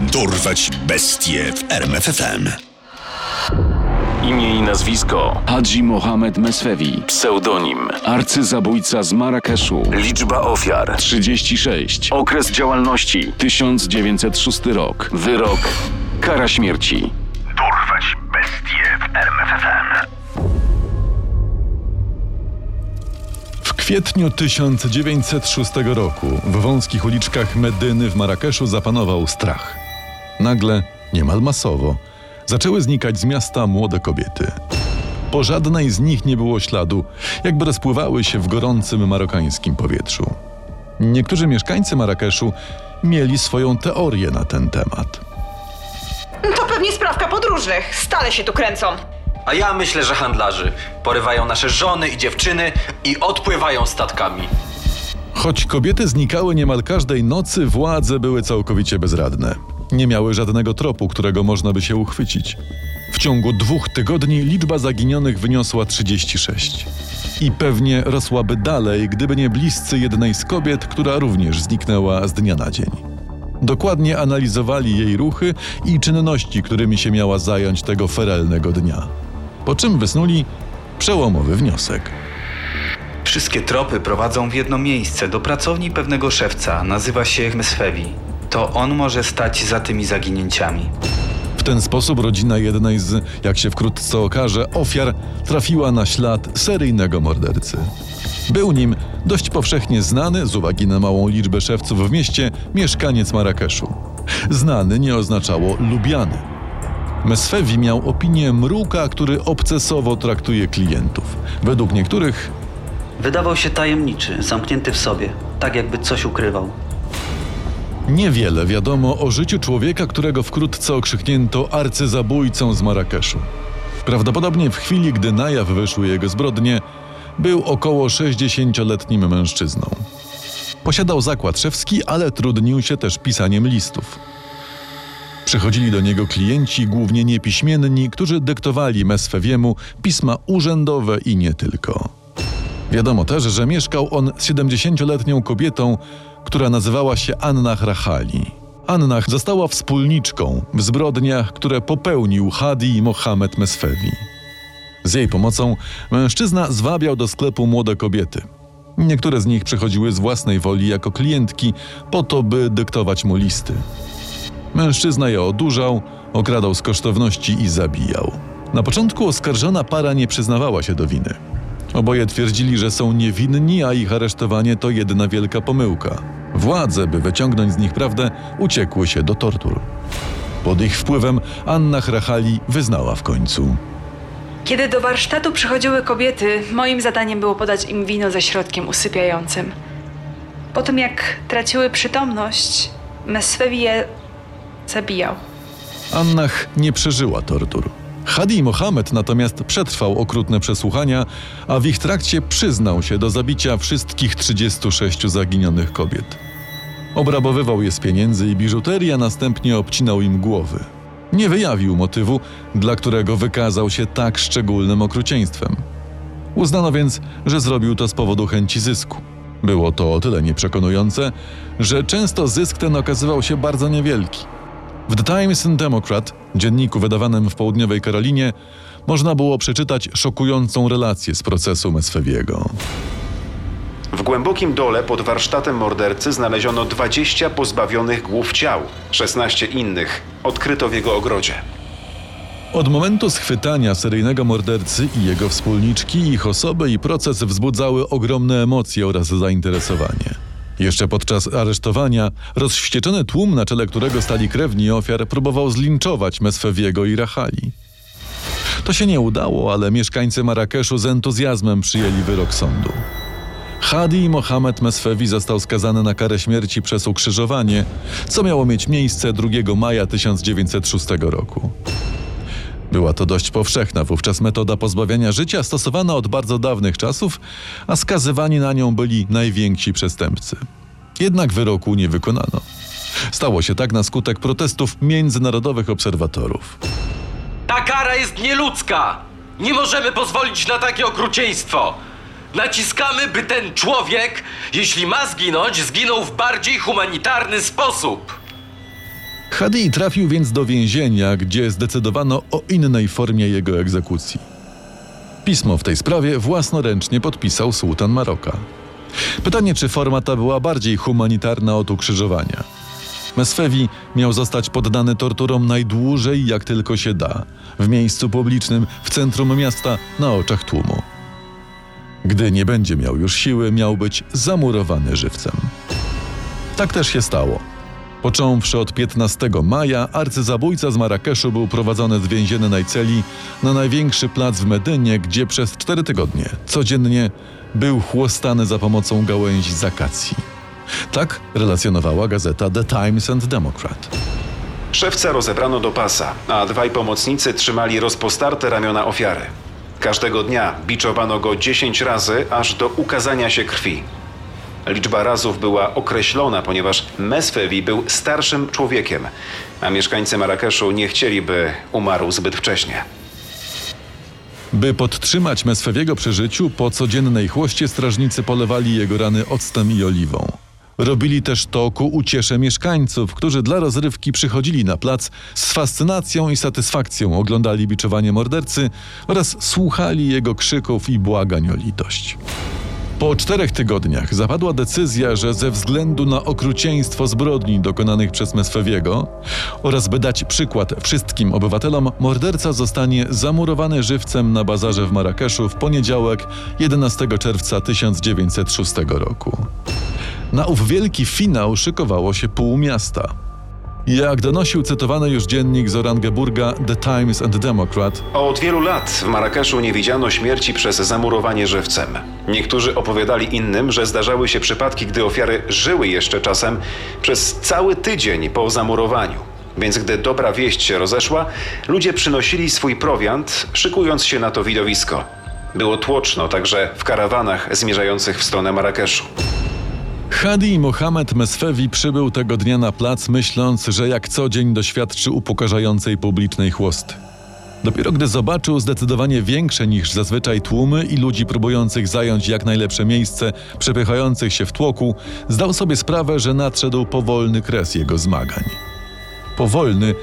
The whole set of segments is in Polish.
Dorwać bestie w RMFFM. Imię i nazwisko. Hadzi Mohamed Mesfewi, Pseudonim. Arcyzabójca z Marrakeszu, Liczba ofiar. 36, Okres działalności. 1906 rok, Wyrok. Kara śmierci. Dorwać bestie w RMFFM. W kwietniu 1906 roku w wąskich uliczkach Medyny w Marrakeszu zapanował strach. Nagle, niemal masowo, zaczęły znikać z miasta młode kobiety. Po żadnej z nich nie było śladu, jakby rozpływały się w gorącym marokańskim powietrzu. Niektórzy mieszkańcy Marrakeszu mieli swoją teorię na ten temat. To pewnie sprawka podróżnych. Stale się tu kręcą. A ja myślę, że handlarzy porywają nasze żony i dziewczyny i odpływają statkami. Choć kobiety znikały niemal każdej nocy, władze były całkowicie bezradne. Nie miały żadnego tropu, którego można by się uchwycić. W ciągu dwóch tygodni liczba zaginionych wyniosła 36. I pewnie rosłaby dalej, gdyby nie bliscy jednej z kobiet, która również zniknęła z dnia na dzień. Dokładnie analizowali jej ruchy i czynności, którymi się miała zająć tego ferelnego dnia. Po czym wysnuli przełomowy wniosek. Wszystkie tropy prowadzą w jedno miejsce, do pracowni pewnego szewca. Nazywa się Mesfewi. To on może stać za tymi zaginięciami. W ten sposób rodzina jednej z, jak się wkrótce okaże, ofiar trafiła na ślad seryjnego mordercy. Był nim dość powszechnie znany, z uwagi na małą liczbę szewców w mieście, mieszkaniec Marrakeszu. Znany nie oznaczało lubiany. Mesfewi miał opinię mruka, który obcesowo traktuje klientów. Według niektórych Wydawał się tajemniczy, zamknięty w sobie, tak jakby coś ukrywał. Niewiele wiadomo o życiu człowieka, którego wkrótce okrzyknięto arcyzabójcą z Marrakeszu. Prawdopodobnie w chwili, gdy na jaw wyszły jego zbrodnie, był około 60-letnim mężczyzną. Posiadał zakład szewski, ale trudnił się też pisaniem listów. Przychodzili do niego klienci, głównie niepiśmienni, którzy dyktowali Mesfewiemu pisma urzędowe i nie tylko. Wiadomo też, że mieszkał on z 70-letnią kobietą, która nazywała się Annah Rahali. Annah została wspólniczką w zbrodniach, które popełnił Hadi Mohamed Mesfewi. Z jej pomocą mężczyzna zwabiał do sklepu młode kobiety. Niektóre z nich przychodziły z własnej woli jako klientki, po to, by dyktować mu listy. Mężczyzna je odurzał, okradał z kosztowności i zabijał. Na początku oskarżona para nie przyznawała się do winy. Oboje twierdzili, że są niewinni, a ich aresztowanie to jedna wielka pomyłka. Władze, by wyciągnąć z nich prawdę, uciekły się do tortur. Pod ich wpływem Anna Hrachali wyznała w końcu. Kiedy do warsztatu przychodziły kobiety, moim zadaniem było podać im wino ze środkiem usypiającym. Po tym jak traciły przytomność, Mesfewi je zabijał. Annach nie przeżyła tortur. Hadi Mohamed natomiast przetrwał okrutne przesłuchania, a w ich trakcie przyznał się do zabicia wszystkich 36 zaginionych kobiet. Obrabowywał je z pieniędzy i biżuterii, a następnie obcinał im głowy. Nie wyjawił motywu, dla którego wykazał się tak szczególnym okrucieństwem. Uznano więc, że zrobił to z powodu chęci zysku. Było to o tyle nieprzekonujące, że często zysk ten okazywał się bardzo niewielki. W The Times and Democrat, dzienniku wydawanym w południowej Karolinie, można było przeczytać szokującą relację z procesu Mesfewiego. W głębokim dole pod warsztatem mordercy znaleziono 20 pozbawionych głów ciał, 16 innych odkryto w jego ogrodzie. Od momentu schwytania seryjnego mordercy i jego wspólniczki, ich osoby i proces wzbudzały ogromne emocje oraz zainteresowanie. Jeszcze podczas aresztowania rozwścieczony tłum, na czele którego stali krewni ofiar, próbował zlinczować Mesfewiego i Rahali. To się nie udało, ale mieszkańcy Marrakeszu z entuzjazmem przyjęli wyrok sądu. Hadi Mohamed Mesfewi został skazany na karę śmierci przez ukrzyżowanie, co miało mieć miejsce 2 maja 1906 roku. Była to dość powszechna wówczas metoda pozbawiania życia, stosowana od bardzo dawnych czasów, a skazywani na nią byli najwięksi przestępcy. Jednak wyroku nie wykonano. Stało się tak na skutek protestów międzynarodowych obserwatorów. Ta kara jest nieludzka! Nie możemy pozwolić na takie okrucieństwo! Naciskamy, by ten człowiek, jeśli ma zginąć, zginął w bardziej humanitarny sposób. Hadi trafił więc do więzienia, gdzie zdecydowano o innej formie jego egzekucji. Pismo w tej sprawie własnoręcznie podpisał sułtan Maroka. Pytanie, czy forma ta była bardziej humanitarna od ukrzyżowania. Mesfewi miał zostać poddany torturom najdłużej jak tylko się da, w miejscu publicznym, w centrum miasta, na oczach tłumu. Gdy nie będzie miał już siły, miał być zamurowany żywcem. Tak też się stało. Począwszy od 15 maja, arcyzabójca z Marrakeszu był prowadzony z więziennej celi na największy plac w Medynie, gdzie przez cztery tygodnie codziennie był chłostany za pomocą gałęzi z akacji. Tak relacjonowała gazeta The Times and Democrat. Szewca rozebrano do pasa, a dwaj pomocnicy trzymali rozpostarte ramiona ofiary. Każdego dnia biczowano go 10 razy, aż do ukazania się krwi. Liczba razów była określona, ponieważ Mesfewi był starszym człowiekiem, a mieszkańcy Marrakeszu nie chcieli, by umarł zbyt wcześnie. By podtrzymać Mesfewiego przy życiu, po codziennej chłoście strażnicy polewali jego rany octem i oliwą. Robili też to ku uciesze mieszkańców, którzy dla rozrywki przychodzili na plac z fascynacją i satysfakcją oglądali biczowanie mordercy oraz słuchali jego krzyków i błagań o litość. Po czterech tygodniach zapadła decyzja, że ze względu na okrucieństwo zbrodni dokonanych przez Mesfewiego oraz by dać przykład wszystkim obywatelom, morderca zostanie zamurowany żywcem na bazarze w Marrakeszu w poniedziałek 11 czerwca 1906 roku. Na ów wielki finał szykowało się pół miasta. Jak donosił cytowany już dziennik z Orangeburga The Times and Democrat, Od wielu lat w Marrakeszu nie widziano śmierci przez zamurowanie żywcem. Niektórzy opowiadali innym, że zdarzały się przypadki, gdy ofiary żyły jeszcze czasem przez cały tydzień po zamurowaniu. Więc gdy dobra wieść się rozeszła, ludzie przynosili swój prowiant, szykując się na to widowisko. Było tłoczno także w karawanach zmierzających w stronę Marrakeszu. Hadi Mohamed Mesfewi przybył tego dnia na plac, myśląc, że jak co dzień doświadczy upokarzającej publicznej chłosty. Dopiero gdy zobaczył zdecydowanie większe niż zazwyczaj tłumy i ludzi próbujących zająć jak najlepsze miejsce, przepychających się w tłoku, zdał sobie sprawę, że nadszedł powolny kres jego zmagań. Powolny,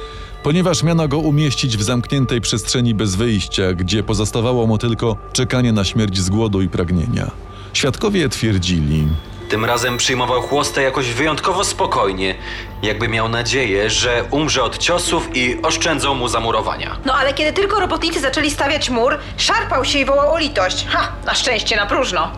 ponieważ miano go umieścić w zamkniętej przestrzeni bez wyjścia, gdzie pozostawało mu tylko czekanie na śmierć z głodu i pragnienia. Świadkowie twierdzili, Tym razem przyjmował chłostę jakoś wyjątkowo spokojnie, jakby miał nadzieję, że umrze od ciosów i oszczędzą mu zamurowania. No ale kiedy tylko robotnicy zaczęli stawiać mur, szarpał się i wołał o litość. Ha, na szczęście na próżno.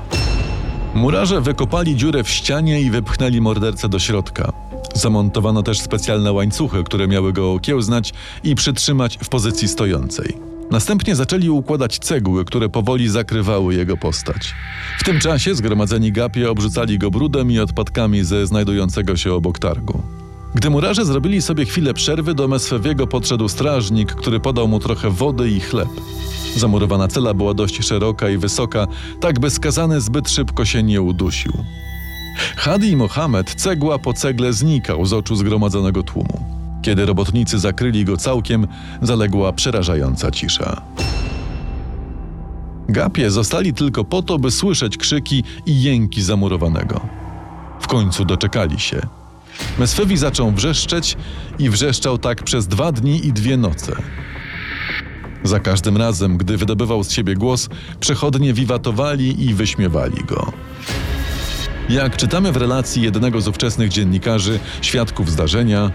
Murarze wykopali dziurę w ścianie i wypchnęli mordercę do środka. Zamontowano też specjalne łańcuchy, które miały go okiełznać i przytrzymać w pozycji stojącej. Następnie zaczęli układać cegły, które powoli zakrywały jego postać. W tym czasie zgromadzeni gapie obrzucali go brudem i odpadkami ze znajdującego się obok targu. Gdy murarze zrobili sobie chwilę przerwy, do Mesfewiego podszedł strażnik, który podał mu trochę wody i chleb. Zamurowana cela była dość szeroka i wysoka, tak by skazany zbyt szybko się nie udusił. Hadi Mohamed cegła po cegle znikał z oczu zgromadzonego tłumu. Kiedy robotnicy zakryli go całkiem, zaległa przerażająca cisza. Gapie zostali tylko po to, by słyszeć krzyki i jęki zamurowanego. W końcu doczekali się. Mesfewi zaczął wrzeszczeć i wrzeszczał tak przez dwa dni i dwie noce. Za każdym razem, gdy wydobywał z siebie głos, przechodnie wiwatowali i wyśmiewali go. Jak czytamy w relacji jednego z ówczesnych dziennikarzy, świadków zdarzenia,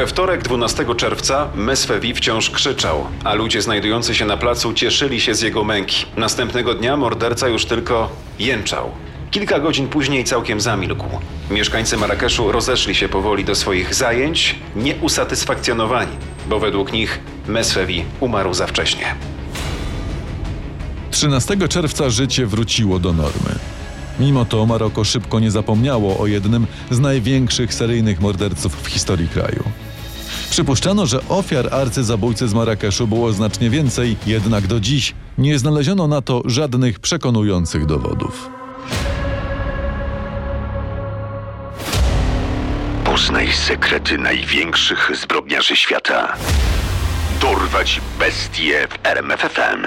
We wtorek 12 czerwca Mesfewi wciąż krzyczał, a ludzie znajdujący się na placu cieszyli się z jego męki. Następnego dnia morderca już tylko jęczał. Kilka godzin później całkiem zamilkł. Mieszkańcy Marrakeszu rozeszli się powoli do swoich zajęć, nieusatysfakcjonowani, bo według nich Mesfewi umarł za wcześnie. 13 czerwca życie wróciło do normy. Mimo to Maroko szybko nie zapomniało o jednym z największych seryjnych morderców w historii kraju. Przypuszczano, że ofiar arcyzabójcy z Marrakeszu było znacznie więcej, jednak do dziś nie znaleziono na to żadnych przekonujących dowodów. Poznaj sekrety największych zbrodniarzy świata. Dorwać bestie w RMFFM.